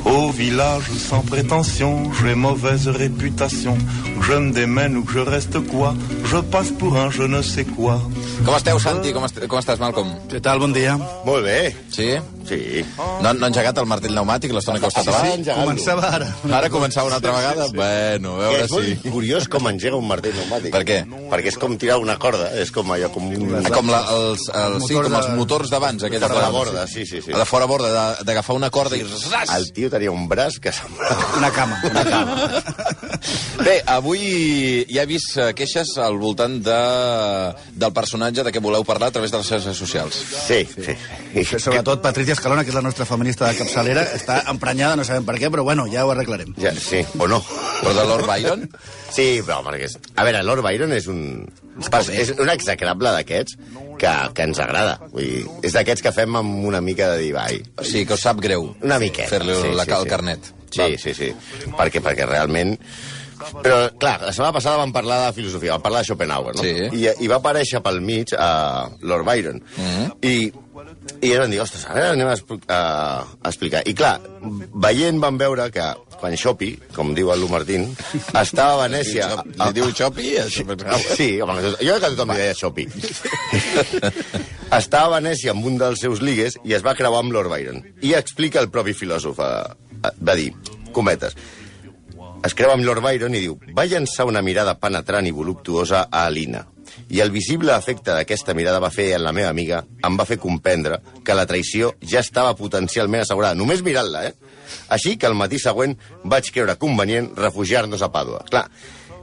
Au village sans prétention, j'ai mauvaise réputation. Je me démène ou que je reste quoi, je passe pour un je ne sais quoi. Com esteu, Santi? Com, est com estàs, Malcolm? Què tal? Bon dia. Molt bé. Sí? Sí. No, no ha engegat el martell pneumàtic l'estona que heu estat abans? Començava ara. Ara començava una altra vegada? Bueno, a veure és si... curiós com engega un martell pneumàtic. Per què? Perquè és com tirar una corda, és com allò, com un... Ah, Com, la, els, els, sí, com els de- motors d'abans, aquells Fora de de- borda, sí, sí, sí. A la fora borda, de- d'agafar una corda i... Ras! El tio tenia un braç que semblava... Una cama. Una cama. Bé, avui ja he vist eh, queixes al voltant de, del personatge de què voleu parlar a través de les xarxes socials. Sí, sí. I sobretot Patricia Escalona, que és la nostra feminista de capçalera, està emprenyada, no sabem per què, però bueno, ja ho arreglarem. Ja, sí, o no. Però de Lord Byron? Sí, però perquè... És... A veure, Lord Byron és un... És un execrable d'aquests que, que ens agrada. Vull dir, és d'aquests que fem amb una mica de dir, vai, O sigui, que us sap greu. Una miqueta. Fer-li la, el carnet. Sí, sí, sí. Perquè, perquè realment... Però, clar, la setmana passada vam parlar de filosofia, vam parlar de Schopenhauer, no? Sí. I, I va aparèixer pel mig a Lord Byron. Mm -hmm. I, I ells van dir, ostres, a veure, anem a, a, a explicar. I clar, veient van veure que quan Xopi, com diu el Lu Martín, estava a Venècia... Li diu Xopi? Sí, home, jo crec que tothom li deia Xopi. Estava a Venècia amb un dels seus ligues i es va creuar amb Lord Byron. I explica el propi filòsof, eh, eh, va dir, cometes, es creu amb Lord Byron i diu va llançar una mirada penetrant i voluptuosa a Alina. I el visible efecte d'aquesta mirada va fer en la meva amiga em va fer comprendre que la traïció ja estava potencialment assegurada, només mirant-la, eh? Així que el matí següent vaig creure convenient refugiar-nos a Pàdua. Clar,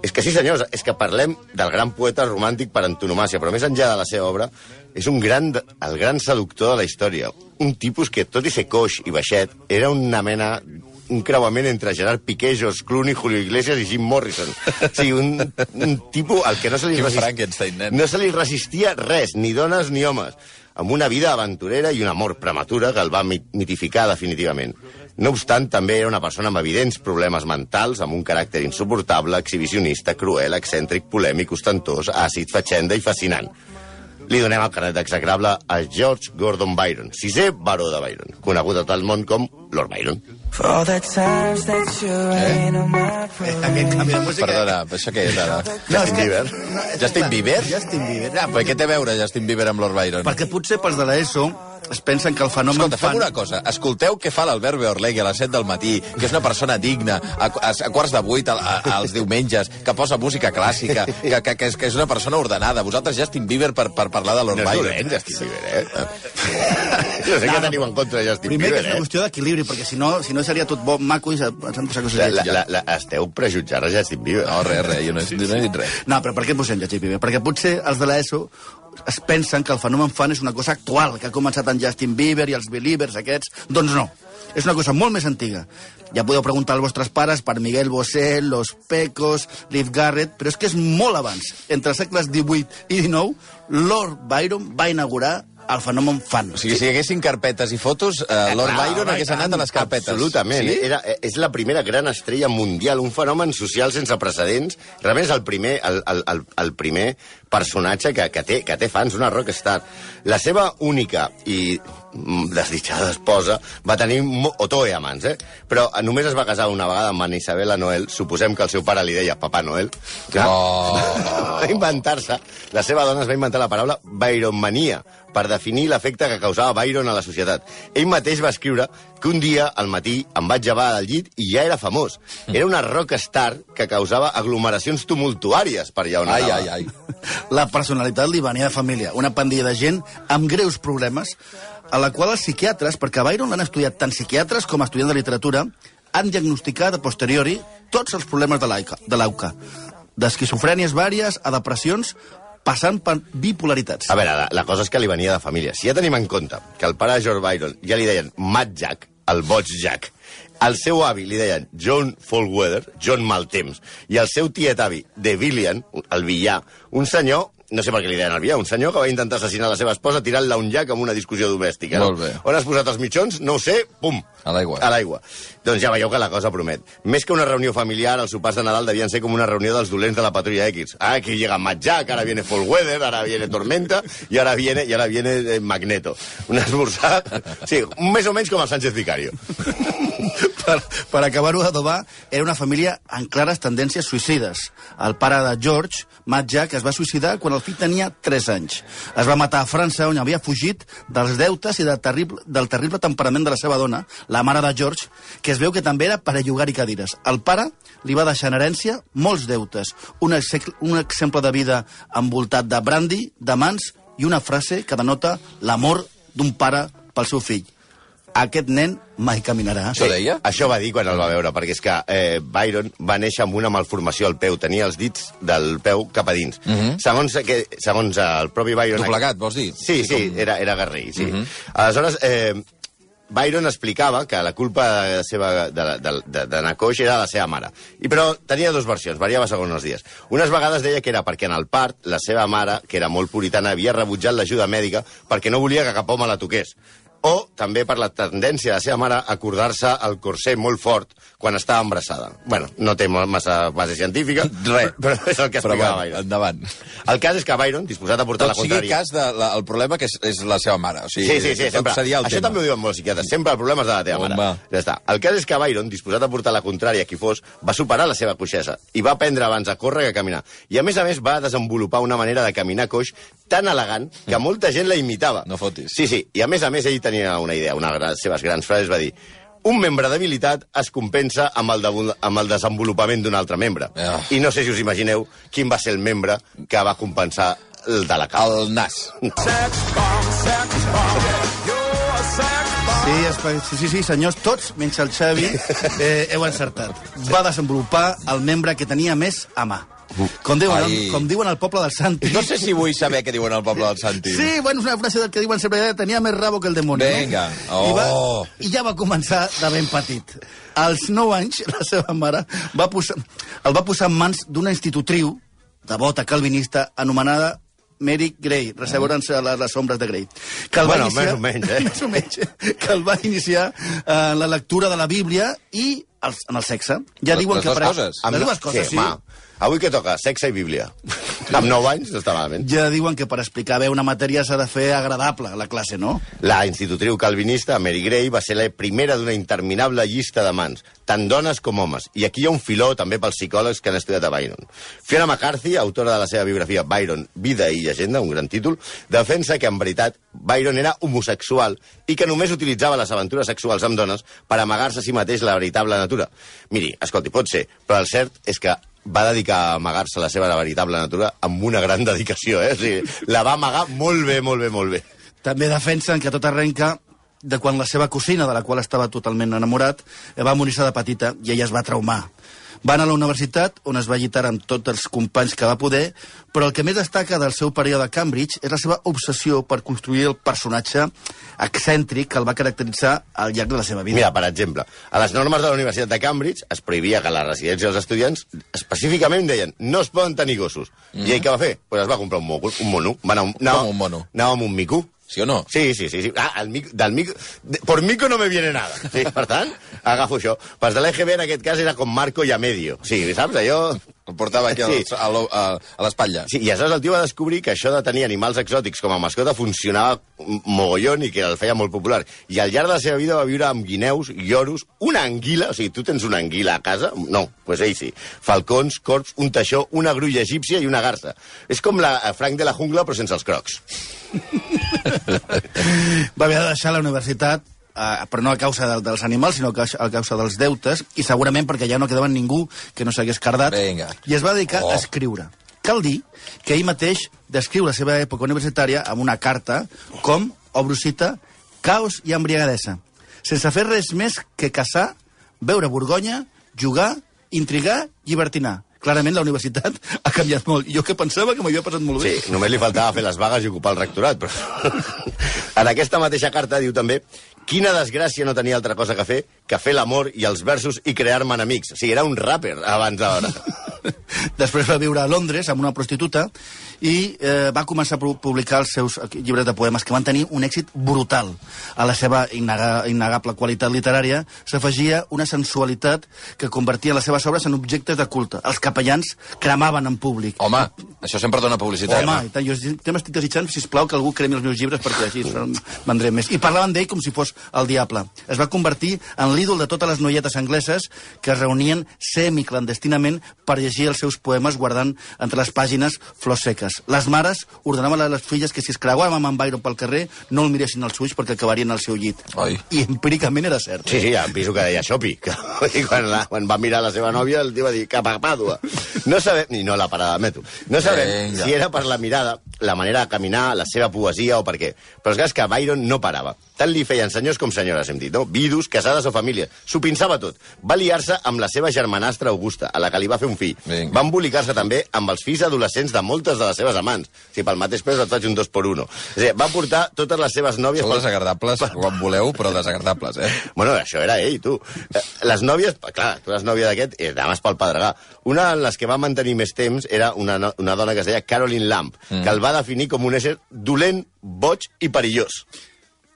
és que sí, senyors, és que parlem del gran poeta romàntic per antonomàcia, però més enllà de la seva obra, és un gran, el gran seductor de la història. Un tipus que, tot i ser coix i baixet, era una mena un creuament entre Gerard Piqué, George Clooney, Julio Iglesias i Jim Morrison. O sigui, un, un tipus al que no se li, resist- no se li resistia res, ni dones ni homes, amb una vida aventurera i un amor prematura que el va mi- mitificar definitivament. No obstant, també era una persona amb evidents problemes mentals, amb un caràcter insuportable, exhibicionista, cruel, excèntric, polèmic, ostentós, àcid, fatxenda i fascinant. Li donem el carnet d'execrable a George Gordon Byron, sisè baró de Byron, conegut a tot el món com Lord Byron. Aquest canvi de música... Perdona, però això què és ara? No, que... Bieber. Justin Bieber? Justin Bieber. Ah, Per què té a veure Justin Bieber amb Lord Byron? perquè potser pels de l'ESO es pensen que el fenomen Escolta, fem fan... una cosa. Escolteu què fa l'Albert Beorlegui a les 7 del matí, que és una persona digna, a, a, a quarts de 8 a, a, als diumenges, que posa música clàssica, que, que, que, és, que és una persona ordenada. Vosaltres, Justin Bieber, per, per parlar de Lord No és Byron. dolent, Justin Bieber, eh? no sé què teniu en contra de Justin Primer que Bieber, és una eh? qüestió d'equilibri, perquè si no, si no seria tot bo, maco i ens han posat coses La, la, la, esteu prejutjant a Justin Bieber. No, res, res, jo no, he- no he dit res. No, però per què posem Justin Bieber? Perquè potser els de l'ESO es pensen que el fenomen fan és una cosa actual, que ha començat en Justin Bieber i els Believers aquests. Doncs no, és una cosa molt més antiga. Ja podeu preguntar als vostres pares per Miguel Bosé, Los Pecos, Liv Garrett, però és que és molt abans. Entre els segles XVIII i XIX, Lord Byron va inaugurar el fenomen fan. O sigui, si hi haguessin carpetes i fotos, eh, Lord clar, Byron hagués anat a les carpetes. Absolutament. Sí? Era, és la primera gran estrella mundial, un fenomen social sense precedents. Realment és el primer, el, el, el, el primer personatge que, que, té, que té fans, una rockstar. La seva única i mm, desitjada esposa va tenir Otoe amants, eh? Però eh, només es va casar una vegada amb Anna Isabela Noel. Suposem que el seu pare li deia Papà Noel. Clar. Oh. va inventar-se, la seva dona es va inventar la paraula Byronmania per definir l'efecte que causava Byron a la societat. Ell mateix va escriure que un dia, al matí, em vaig llevar del llit i ja era famós. Era una rockstar que causava aglomeracions tumultuàries per allà on Ai, anava. ai, ai. La personalitat li venia de família, una pandilla de gent amb greus problemes, a la qual els psiquiatres, perquè a Byron l'han estudiat tant psiquiatres com estudiants de literatura, han diagnosticat a posteriori tots els problemes de l'AUCA, de l'AUCA. d'esquizofrènies vàries a depressions, passant per bipolaritats. A veure, la, la cosa és que li venia de família. Si ja tenim en compte que el pare George Byron ja li deien Mad Jack, el boig Jack, Al seu avi li deien John Folkweather, John Maltemps, i el seu tiet avi, De Villian, el villà, un senyor no sé per què li deien el villà, un senyor que va intentar assassinar la seva esposa tirant-la un llac amb una discussió domèstica. Molt bé. On has posat els mitjons? No ho sé, pum. A l'aigua. A l'aigua. Doncs ja veieu que la cosa promet. Més que una reunió familiar, els sopars de Nadal devien ser com una reunió dels dolents de la patrulla X. Ah, aquí llega Matt Jack, ara viene Fall Weather, ara viene Tormenta, i ara viene, i ara viene eh, Magneto. Un esmorzar... Sí, més o menys com el Sánchez Vicario. Per, per acabar-ho d'adobar, era una família amb clares tendències suïcides. El pare de George, Matt Jack, es va suïcidar quan el fill tenia 3 anys. Es va matar a França, on havia fugit dels deutes i del terrible, del terrible temperament de la seva dona, la mare de George, que es veu que també era perellugar i cadires. El pare li va deixar en herència molts deutes, un, ex un exemple de vida envoltat de brandy, de mans i una frase que denota l'amor d'un pare pel seu fill. Aquest nen mai caminarà. Això deia? Això va dir quan el va veure, perquè és que eh, Byron va néixer amb una malformació al peu, tenia els dits del peu cap a dins. segons, que, segons el propi Byron... Doblegat, vols dir? Sí, sí, com- era, era guerrer, sí. Aleshores, eh, Byron explicava que la culpa de seva, de, de, de, coix era de la seva mare. I, però tenia dues versions, variava segons els dies. Unes vegades deia que era perquè en el part la seva mare, que era molt puritana, havia rebutjat l'ajuda mèdica perquè no volia que cap home la toqués. O també per la tendència de la seva mare a acordar-se el corser molt fort quan estava embarassada. Bueno, no té massa base científica, Res. però és el que explicava va, Byron. endavant. El cas és que Byron, disposat a portar Tot la sigui contrària... cas de la, el problema que és, és la seva mare. O sigui, Sí, sí, sí, tot sempre. Seria el Això tema. també ho diuen molts psiquiatres. Sempre el problema és de la teva mare. Home. Ja està. El cas és que Byron, disposat a portar la contrària a qui fos, va superar la seva coixesa i va aprendre abans a córrer que a caminar. I a més a més va desenvolupar una manera de caminar coix tan elegant que molta gent la imitava. No fotis. Sí, sí. I a més a més ell tenia una idea, una de les seves grans frases va dir un membre debilitat es compensa amb el, de, amb el desenvolupament d'un altre membre. Ah. I no sé si us imagineu quin va ser el membre que va compensar el de la cau. El nas. Sí, espe- sí, sí, sí, senyors, tots, menys el Xavi, eh, heu encertat. Va desenvolupar el membre que tenia més a mà. Com diuen, Ai. com diuen al poble del Santi. No sé si vull saber què diuen al poble del Santi. Sí, bueno, és una frase del que diuen sempre, eh, tenia més rabo que el dimoni. Vinga. No? I, va, Oh. I ja va començar de ben petit. Als 9 anys, la seva mare va posar, el va posar en mans d'una institutriu, devota calvinista, anomenada Mary Gray, resseguren a les, les ombres de Gray. Que el Bueno, va iniciar, més o menys, eh? més o menys, que el va iniciar eh, la lectura de la Bíblia i el, en el sexe. Ja Les- diuen les que dues per- coses? Les dues coses, sí. home, avui que toca? Sexe i Bíblia. Amb 9 anys no està malament. Ja diuen que per explicar bé una matèria s'ha de fer agradable, la classe, no? La institutriu calvinista Mary Gray va ser la primera d'una interminable llista de mans, tant dones com homes. I aquí hi ha un filó també pels psicòlegs que han estudiat a Byron. Fiona McCarthy, autora de la seva biografia Byron, Vida i Llegenda, un gran títol, defensa que en veritat Byron era homosexual i que només utilitzava les aventures sexuals amb dones per amagar-se a si mateix la veritable natura. Miri, escolti, pot ser, però el cert és que va dedicar a amagar-se la seva veritable natura amb una gran dedicació, eh? O sigui, la va amagar molt bé, molt bé, molt bé. També defensen que tot arrenca de quan la seva cosina, de la qual estava totalment enamorat, va morir-se de petita i ella es va traumar. Va anar a la universitat, on es va llitar amb tots els companys que va poder, però el que més destaca del seu període a Cambridge és la seva obsessió per construir el personatge excèntric que el va caracteritzar al llarg de la seva vida. Mira, per exemple, a les normes de la Universitat de Cambridge es prohibia que a la residència dels estudiants específicament deien no es poden tenir gossos. Mm. I ell què va fer? Pues es va comprar un, moco, un mono. Va anar, un- anava, un mono? Anava amb un mico. Sí o no? Sí, sí, sí. sí. Ah, el mico, del mico... De, por mico no me viene nada. Sí, per tant, agafo això. Pels de l'EGB en aquest cas era com Marco i a medio. Sí, saps? Allò... El portava aquí Sí. sí. a, l'espatlla. Sí, i aleshores el tio va descobrir que això de tenir animals exòtics com a mascota funcionava mogollon i que el feia molt popular. I al llarg de la seva vida va viure amb guineus, lloros, una anguila, o sigui, tu tens una anguila a casa? No, doncs pues ell sí. Falcons, corps, un teixó, una grulla egípcia i una garça. És com la eh, Frank de la jungla, però sense els crocs. va haver de deixar la universitat eh, però no a causa de, dels animals, sinó a causa dels deutes, i segurament perquè ja no quedava ningú que no s'hagués cardat, Vinga. i es va dedicar Oh. a escriure. Cal dir que ell mateix descriu la seva època universitària amb una carta com, obro cita, caos i embriagadesa, sense fer res més que caçar, beure borgonya, jugar, intrigar, llibertinar. Clarament la universitat ha canviat molt. Jo que pensava que m'havia passat molt bé. Sí, només li faltava fer les vagues i ocupar el rectorat, però... en aquesta mateixa carta diu també quina desgràcia no tenia altra cosa que fer que fer l'amor i els versos i crear-me enemics. O sigui, era un rapper abans d'hora. Després va viure a Londres amb una prostituta i eh, va començar a pu- publicar els seus llibres de poemes que van tenir un èxit brutal. A la seva innega, innegable qualitat literària s'afegia una sensualitat que convertia les seves obres en objectes de culte. Els capellans cremaven en públic. Home, això sempre dona publicitat. Home, i tant, jo estic desitjant, sisplau, que algú cremi els meus llibres perquè així vendré més. I parlaven d'ell com si fos el diable. Es va convertir en l'ídol de totes les noietes angleses que es reunien semiclandestinament per llegir els seus poemes guardant entre les pàgines flors seques. Les mares ordenaven a les filles que si es creuaven amb en Byron pel carrer no el miressin als ulls perquè acabarien al seu llit. Oi. I empíricament era cert. Sí, sí, em piso que deia Xopi. Que, quan, la, quan va mirar la seva nòvia, el tio va dir cap a Pàdua. No sabem, i no la parada de metro, no sabem Vinga. si era per la mirada, la manera de caminar, la seva poesia o per què. Però és clar és que Byron no parava. Tant li feien senyors com senyores, hem dit, no? Vidus, casades o famílies. S'ho pinçava tot. Va liar-se amb la seva germanastra Augusta, a la que li va fer un fill. Vinga. Va embolicar-se també amb els fills adolescents de moltes de les seves amants. Si pel mateix pes et faig un dos per uno. És a dir, va portar totes les seves nòvies... Sou pel- desagradables quan voleu, però desagradables, eh? Bueno, això era ell, tu. Eh, Les nòvies, clar, tu eres nòvia d'aquest, i anaves pel pedregà. Una de les que va mantenir més temps era una, no- una dona que es deia Caroline Lamb, mm. que el va definir com un ésser dolent, boig i perillós.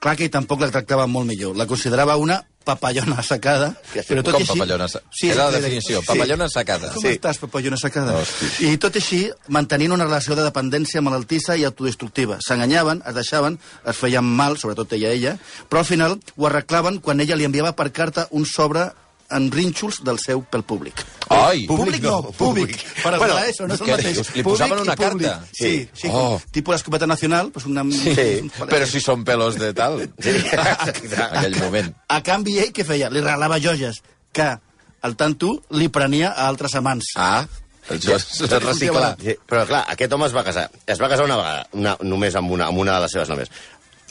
Clar que ell tampoc la tractava molt millor. La considerava una papallona assecada, però tot Com així... papallona sa- és la definició, papallona assecada. Com Sí. estàs, papallona assecada? I tot així, mantenint una relació de dependència malaltissa i autodestructiva. S'enganyaven, es deixaven, es feien mal, sobretot ella a ella, però al final ho arreglaven quan ella li enviava per carta un sobre en rínxols del seu pel públic. Ai! Públic no, públic. Per Bueno, bueno, eso, no és el mateix. dius? Li Públic posaven una públic. carta? Sí, Sí. sí, Oh. tipus l'escopeta nacional, pues una... Sí, Però si són pelos de tal. Sí, aquell moment. A canvi, ell què feia? Li regalava joies que, al tanto, li prenia a altres amants. Ah, això és reciclar. Sí, però clar, aquest home es va casar. Es va casar una vegada, una, només amb una, amb una de les seves nòvies.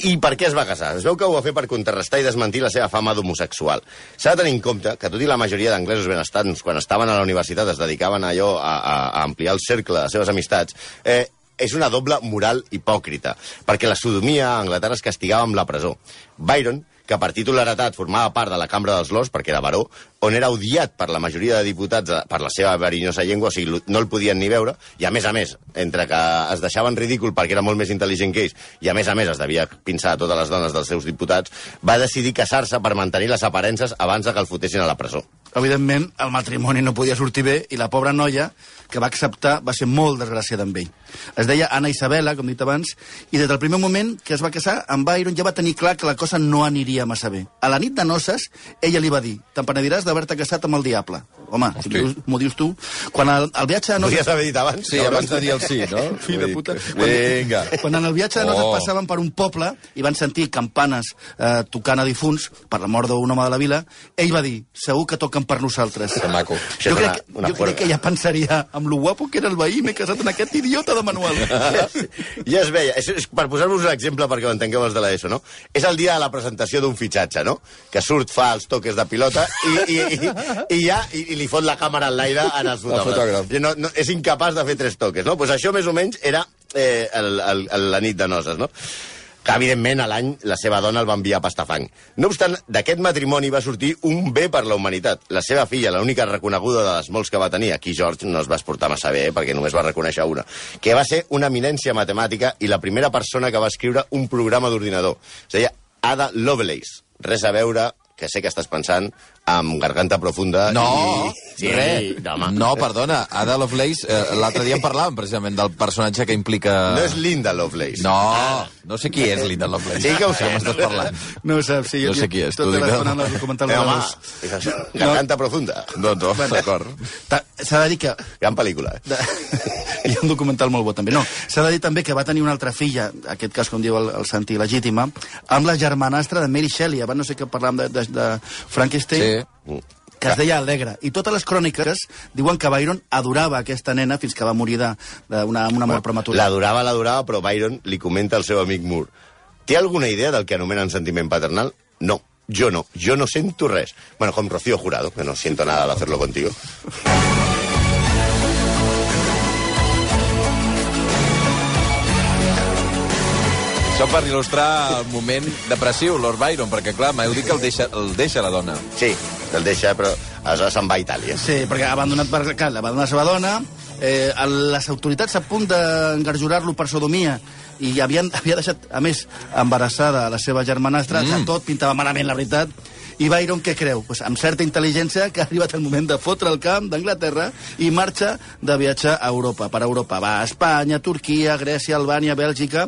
I per què es va casar? Es veu que ho va fer per contrarrestar i desmentir la seva fama d'homosexual. S'ha de tenir en compte que tot i la majoria d'anglesos benestants, quan estaven a la universitat, es dedicaven a allò, a, a, a ampliar el cercle de les seves amistats, eh, és una doble moral hipòcrita, perquè la sodomia a Anglaterra es castigava amb la presó. Byron, que per títol heretat formava part de la Cambra dels Lords, perquè era baró, on era odiat per la majoria de diputats eh, per la seva verinyosa llengua, o sigui, no el podien ni veure, i a més a més, entre que es deixaven ridícul perquè era molt més intel·ligent que ells, i a més a més es devia pinçar a totes les dones dels seus diputats, va decidir casar-se per mantenir les aparences abans de que el fotessin a la presó. Evidentment, el matrimoni no podia sortir bé i la pobra noia que va acceptar va ser molt desgraciada amb ell. Es deia Anna Isabela, com dit abans, i des del primer moment que es va casar, en Byron ja va tenir clar que la cosa no aniria massa bé. A la nit de noces, ella li va dir «Te'n penediràs d'haver-te casat amb el diable». Home, si dius- m'ho dius tu. Quan el, el viatge de noces... Podries haver dit abans? Sí, abans de dir el sí, no? Fill de puta. Vinga. Quan en el viatge de noces Oh. passaven per un poble i van sentir campanes eh, tocant a difunts per la mort d'un home de la vila, ell va dir, segur que toquen per nosaltres. Que maco. Jo crec, una- que- una jo crec que ja pensaria amb lo guapo que era el veí, m'he casat amb aquest idiota de Manuel. ja es veia, és, és, per posar-vos un exemple perquè ho entengueu els de l'ESO, no? És el dia de la presentació d'un fitxatge, no? Que surt, fa els toques de pilota i, i, i, i ja i, i li fot la càmera en l'aire en els fotògrafs. No, no, és incapaç de fer tres toques, no? Pues això més o menys era eh, el, el, el, la nit de noces, no? que evidentment a l'any la seva dona el va enviar a pastafang. No obstant, d'aquest matrimoni va sortir un bé per la humanitat. La seva filla, l'única reconeguda de les molts que va tenir, aquí George no es va esportar massa bé, eh, perquè només va reconèixer una, que va ser una eminència matemàtica i la primera persona que va escriure un programa d'ordinador. Es deia Ada Lovelace. Res a veure, que sé que estàs pensant, amb Garganta Profunda No, i... Sí, res. no. No, perdona, Ada Lovelace, eh, l'altre dia en parlàvem precisament del personatge que implica... No és Linda Lovelace. No, no sé qui és Linda Lovelace. Sí que ho sé. M'estàs parlant? No ho saps, sí. No sé qui és, Tot t'ho dic, l'estona no. el documental Eh, de home, és això, Garganta Profunda. No, no, d'acord. S'ha de dir que Gran pel·lícula. eh? de... hi ha un documental molt bo també. No, s'ha de dir també que va tenir una altra filla, en aquest cas com diu el, el Santi, legítima, amb la germanastra de Mary Shelley, abans no sé què parlàvem de, de, de Frankenstein, Sí que es deia Alegre. I totes les cròniques diuen que Byron adorava aquesta nena fins que va morir d'una una mort bueno, prematura. L'adorava, l'adorava, però Byron li comenta al seu amic Moore. Té alguna idea del que anomenen sentiment paternal? No, jo no. Jo no sento res. Bueno, com Rocío Jurado, que no siento nada al hacerlo contigo. Això per il·lustrar el moment depressiu, Lord Byron, perquè, clar, m'heu dit que el deixa, el deixa la dona. Sí, el deixa, però aleshores se'n va a Itàlia. Sí, perquè ha abandonat per clar, va abandonar la seva dona, eh, les autoritats a punt d'engarjurar-lo per sodomia i havien, havia deixat, a més, embarassada la seva germanastra, mm. tot pintava malament, la veritat, i Byron què creu? Pues, amb certa intel·ligència que ha arribat el moment de fotre el camp d'Anglaterra i marxa de viatjar a Europa, per Europa. Va a Espanya, Turquia, Grècia, Albània, Bèlgica,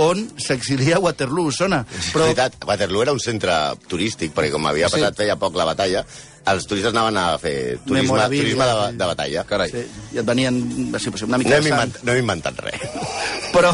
on s'exilia a Waterloo, sona? Però... veritat, Waterloo era un centre turístic, perquè com havia passat sí. feia poc la batalla, els turistes anaven a fer turisme, turisme de, de batalla. Carai. Sí, i et venien sí, pues, una mica No hem, de sang. invent, no hem inventat res. Però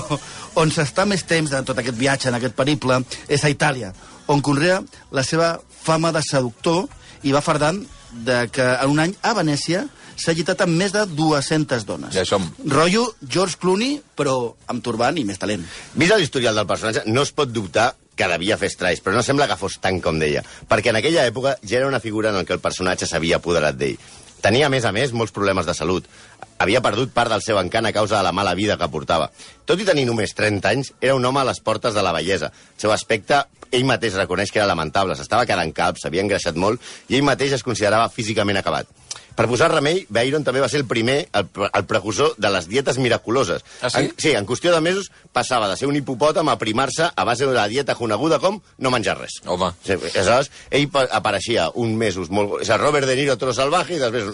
on s'està més temps de tot aquest viatge, en aquest periple, és a Itàlia, on conrea la seva fama de seductor i va fardant de que en un any a Venècia s'ha llitat amb més de 200 dones. Ja som. Rotllo George Clooney, però amb turbant i més talent. Vist l'historial del personatge, no es pot dubtar que devia fer estralls, però no sembla que fos tant com deia, perquè en aquella època ja era una figura en què el personatge s'havia apoderat d'ell. Tenia, a més a més, molts problemes de salut. Havia perdut part del seu encant a causa de la mala vida que portava. Tot i tenir només 30 anys, era un home a les portes de la bellesa. El seu aspecte, ell mateix reconeix que era lamentable. S'estava quedant calb, s'havia engreixat molt, i ell mateix es considerava físicament acabat. Per posar remei, Byron també va ser el primer, el, el precursor de les dietes miraculoses. Ah, sí? En, sí, en qüestió de mesos passava de ser un hipopòtam a primar-se a base de la dieta coneguda com no menjar res. Home. Sí, aleshores, ell pa- apareixia un mesos molt... O sigui, Robert De Niro, tro salvaje, i després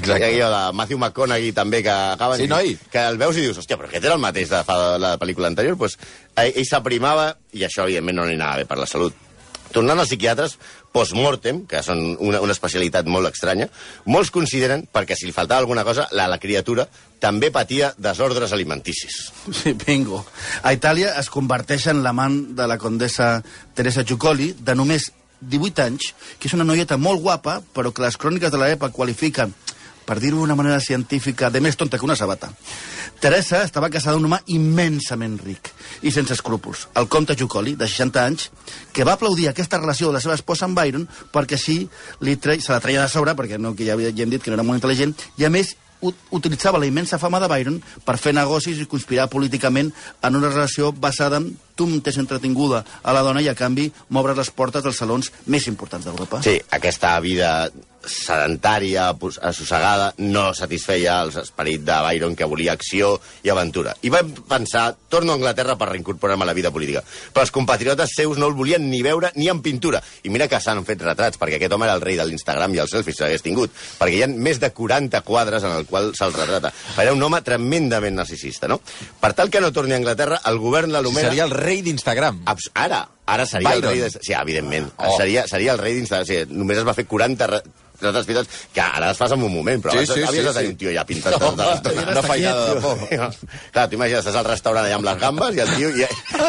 Exacte. hi ha de Matthew McConaughey també, que acaben... Sí, noi? Que el veus i dius, hòstia, però aquest era el mateix de fa la pel·lícula anterior? Pues, ell ell s'aprimava i això, evidentment, no li anava bé per la salut. Tornant als psiquiatres, post-mortem, que són una, una especialitat molt estranya, molts consideren, perquè si li faltava alguna cosa, la, la criatura també patia desordres alimenticis. Sí, bingo. A Itàlia es converteix en l'amant de la condessa Teresa Giucoli, de només 18 anys, que és una noieta molt guapa, però que les cròniques de l'època qualifiquen, per dir-ho d'una manera científica, de més tonta que una sabata. Teresa estava casada amb un home immensament ric i sense escrúpols, el comte Giucoli, de 60 anys, que va aplaudir aquesta relació de la seva esposa amb Byron perquè així li tre... se la treia de sobre, perquè no, que ja, ja hem dit que no era molt intel·ligent, i a més ut- utilitzava la immensa fama de Byron per fer negocis i conspirar políticament en una relació basada en tu m'és entretinguda a la dona i a canvi m'obres les portes dels salons més importants d'Europa. Sí, aquesta vida sedentària, assossegada, no satisfeia els esperit de Byron, que volia acció i aventura. I vam pensar, torno a Anglaterra per reincorporar-me a la vida política. Però els compatriotes seus no el volien ni veure ni en pintura. I mira que s'han fet retrats, perquè aquest home era el rei de l'Instagram i els selfies si l'hagués tingut. Perquè hi ha més de 40 quadres en el qual se'l retrata. Era un home tremendament narcisista, no? Per tal que no torni a Anglaterra, el govern l'anomena... Seria el rei d'Instagram. Ara, ara seria Byron. el rei... De... Sí, evidentment. Oh. Seria, seria el rei d'Instagram. O sigui, només es va fer 40 re- retrats pintats, que ara es fas en un moment, però Sí, sí, havies sí, de tenir sí. un tio ja pintat No, tota l'estona. una feinada de por. Clar, t'imagines, estàs al restaurant allà amb les gambes i el tio... I,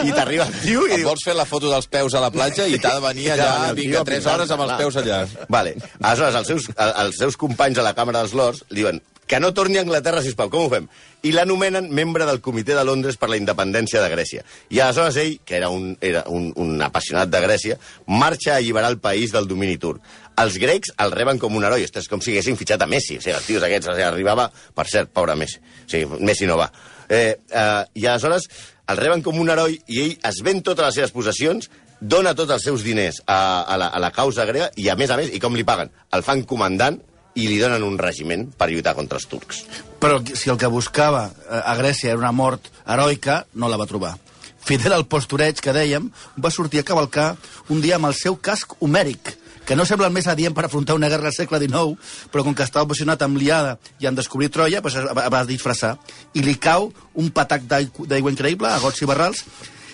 i t'arriba el tio i Et vols fer la foto dels peus a la platja i t'ha de venir allà, tio vinga, 3 pintant, hores amb els peus allà. Vale. Aleshores, els seus, el- els seus companys a la Càmera dels Lords li diuen que no torni a Anglaterra, sisplau, com ho fem? I l'anomenen membre del Comitè de Londres per la independència de Grècia. I aleshores ell, que era un, era un, un apassionat de Grècia, marxa a alliberar el país del domini turc. Els grecs el reben com un heroi, és com si haguessin fitxat a Messi. O sigui, els tios aquests, o sigui, arribava... Per cert, pobre Messi. O sigui, Messi no va. Eh, eh, I aleshores el reben com un heroi i ell es ven totes les seves possessions, dona tots els seus diners a, a, la, a la causa grega i, a més a més, i com li paguen? El fan comandant i li donen un regiment per lluitar contra els turcs. Però si el que buscava eh, a Grècia era una mort heroica, no la va trobar. Fidel al postureig que dèiem, va sortir a cavalcar un dia amb el seu casc homèric, que no sembla el més adient per afrontar una guerra al segle XIX, però com que estava obsessionat amb l'Iada i en descobrir Troia, doncs es va, va disfressar. I li cau un patac d'aigua increïble, a gots i barrals,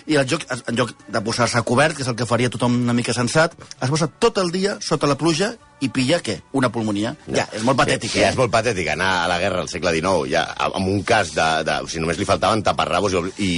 i el joc, en lloc de posar-se a cobert, que és el que faria tothom una mica sensat, es posa tot el dia sota la pluja i pilla, què? Una pulmonia. Ja, és molt patètic, Sí, eh? és molt patètic anar a la guerra al segle XIX ja, amb un cas de... de o sigui, només li faltaven taparrabos i, i,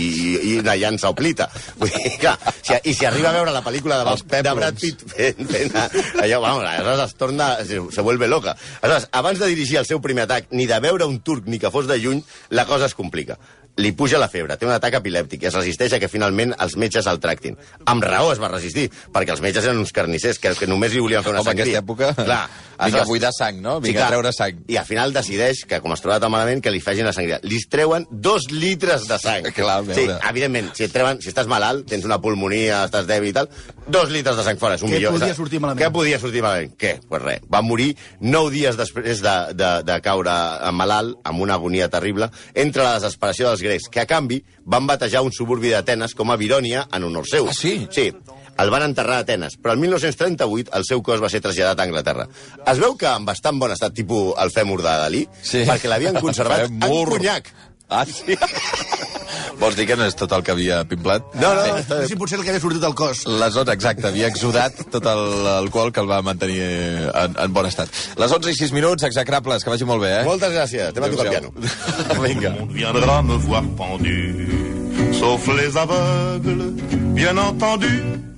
i, una llança o plita. Vull dir, clar, si, i si arriba a veure la pel·lícula de, Els de Brad. Pitt fent, fent allò, vamos, aleshores es torna... Se, se vuelve loca. Aleshores, abans de dirigir el seu primer atac, ni de veure un turc ni que fos de lluny, la cosa es complica. Li puja la febre, té un atac epilèptic i es resisteix a que finalment els metges el tractin. Amb raó es va resistir, perquè els metges eren uns carnissers que, que només li volien fer una Home, en sangria. aquesta època... Clar. Vinga, es- a buidar sang, no? Vinga, a clar. treure sang. I al final decideix que, com es troba tan malament, que li facin la sangria. Li treuen dos litres de sang. Clar, a sí, evidentment, si et treuen, si estàs malalt, tens una pulmonia, estàs dèbil i tal, dos litres de sang fora és un Què millor. podia saps? sortir malament? Què podia sortir malament? Què? Pues res. Va morir nou dies després de, de, de caure malalt, amb una agonia terrible, entre la desesperació dels grecs, que a canvi van batejar un suburbi d'Atenes com a Virònia en honor seu. Ah, sí? Sí. El van enterrar a Atenes, però el 1938 el seu cos va ser traslladat a Anglaterra. Es veu que en bastant bon estat, tipus el fèmur de Dalí, Sí. perquè l'havien conservat en conyac. Ah, sí? Vols dir que no és tot el que havia pimplat? No, no, No està sé si potser el que havia sortit del cos. Les 11, exacte, havia exudat tot l'alcohol que el va mantenir en, en bon estat. Les 11 i 6 minuts, execrables, que vagi molt bé, eh? Moltes gràcies. Anem a tocar el piano. Vinga. On viendra me voir pendu, sauf les aveugles, bien entendu.